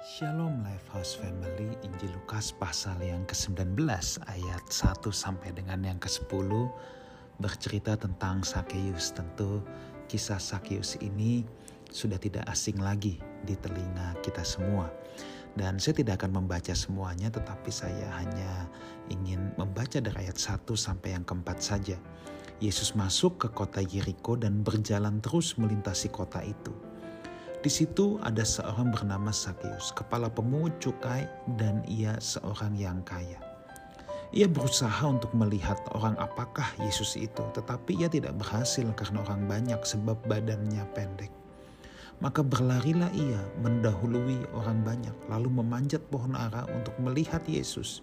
Shalom Lifehouse Family, Injil Lukas pasal yang ke-19 ayat 1 sampai dengan yang ke-10 bercerita tentang Sakeus. Tentu kisah Sakeus ini sudah tidak asing lagi di telinga kita semua. Dan saya tidak akan membaca semuanya tetapi saya hanya ingin membaca dari ayat 1 sampai yang keempat saja. Yesus masuk ke kota Yeriko dan berjalan terus melintasi kota itu. Di situ ada seorang bernama Sakeus, kepala pemungut cukai dan ia seorang yang kaya. Ia berusaha untuk melihat orang apakah Yesus itu, tetapi ia tidak berhasil karena orang banyak sebab badannya pendek. Maka berlarilah ia mendahului orang banyak, lalu memanjat pohon ara untuk melihat Yesus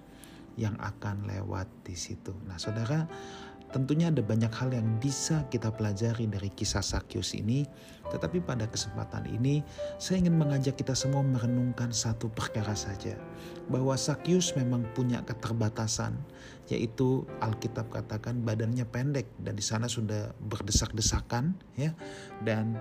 yang akan lewat di situ. Nah, saudara, Tentunya ada banyak hal yang bisa kita pelajari dari kisah Sakyus ini, tetapi pada kesempatan ini saya ingin mengajak kita semua merenungkan satu perkara saja, bahwa Sakyus memang punya keterbatasan, yaitu Alkitab katakan badannya pendek dan di sana sudah berdesak-desakan ya. Dan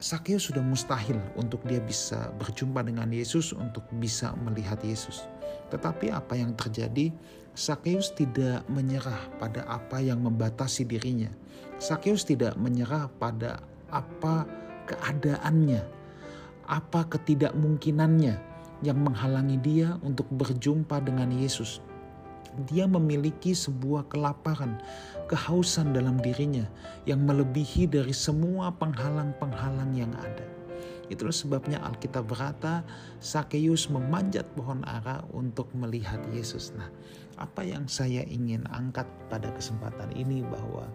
Sakeus sudah mustahil untuk dia bisa berjumpa dengan Yesus untuk bisa melihat Yesus. Tetapi apa yang terjadi? Sakeus tidak menyerah pada apa yang membatasi dirinya. Sakeus tidak menyerah pada apa keadaannya, apa ketidakmungkinannya yang menghalangi dia untuk berjumpa dengan Yesus dia memiliki sebuah kelaparan, kehausan dalam dirinya yang melebihi dari semua penghalang-penghalang yang ada. Itulah sebabnya Alkitab berkata Sakeus memanjat pohon ara untuk melihat Yesus. Nah, apa yang saya ingin angkat pada kesempatan ini bahwa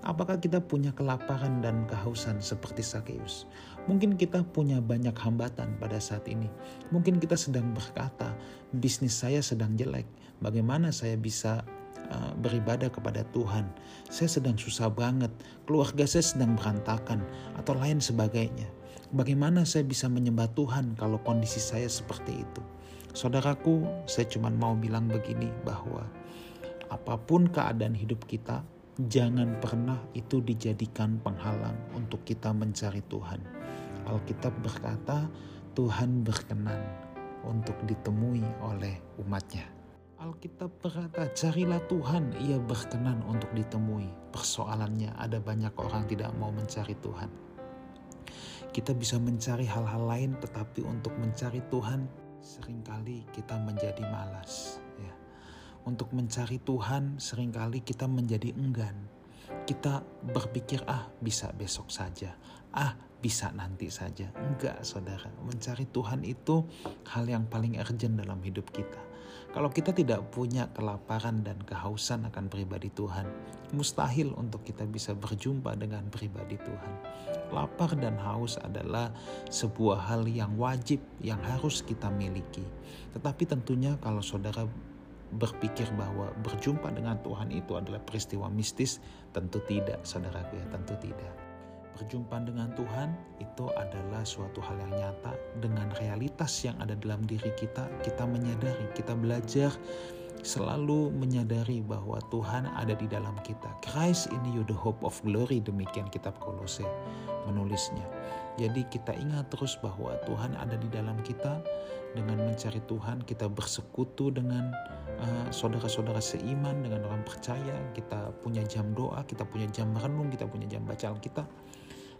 Apakah kita punya kelaparan dan kehausan seperti Sakeus? Mungkin kita punya banyak hambatan pada saat ini. Mungkin kita sedang berkata, bisnis saya sedang jelek. Bagaimana saya bisa uh, beribadah kepada Tuhan? Saya sedang susah banget. Keluarga saya sedang berantakan atau lain sebagainya. Bagaimana saya bisa menyembah Tuhan kalau kondisi saya seperti itu? Saudaraku, saya cuma mau bilang begini bahwa apa pun keadaan hidup kita, jangan pernah itu dijadikan penghalang untuk kita mencari Tuhan. Alkitab berkata, Tuhan berkenan untuk ditemui oleh umatnya. Alkitab berkata, carilah Tuhan, ia berkenan untuk ditemui. Persoalannya ada banyak orang tidak mau mencari Tuhan. Kita bisa mencari hal-hal lain, tetapi untuk mencari Tuhan, sering kali kita menjadi malas untuk mencari Tuhan sering kali kita menjadi enggan. Kita berpikir ah bisa besok saja, ah bisa nanti saja. Enggak saudara, mencari Tuhan itu hal yang paling urgent dalam hidup kita. Kalau kita tidak punya kelaparan dan kehausan akan pribadi Tuhan, mustahil untuk kita bisa berjumpa dengan pribadi Tuhan. Lapar dan haus adalah sebuah hal yang wajib yang harus kita miliki. Tetapi tentunya kalau saudara berpikir bahwa berjumpa dengan Tuhan itu adalah peristiwa mistis, tentu tidak, saudaraku ya, tentu tidak. Berjumpa dengan Tuhan itu adalah suatu hal yang nyata dengan realitas yang ada dalam diri kita. Kita menyadari, kita belajar selalu menyadari bahwa Tuhan ada di dalam kita. Christ in you the hope of glory demikian kitab Kolose menulisnya. Jadi kita ingat terus bahwa Tuhan ada di dalam kita dengan mencari Tuhan kita bersekutu dengan uh, saudara-saudara seiman dengan orang percaya kita punya jam doa kita punya jam merenung kita punya jam baca Alkitab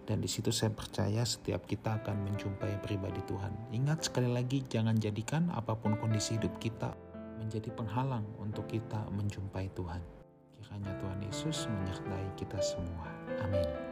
dan di situ saya percaya setiap kita akan menjumpai pribadi Tuhan. Ingat sekali lagi jangan jadikan apa pun kondisi hidup kita menjadi penghalang untuk kita menjumpai Tuhan. Kiranya Tuhan Yesus menyertai kita semua. Amin.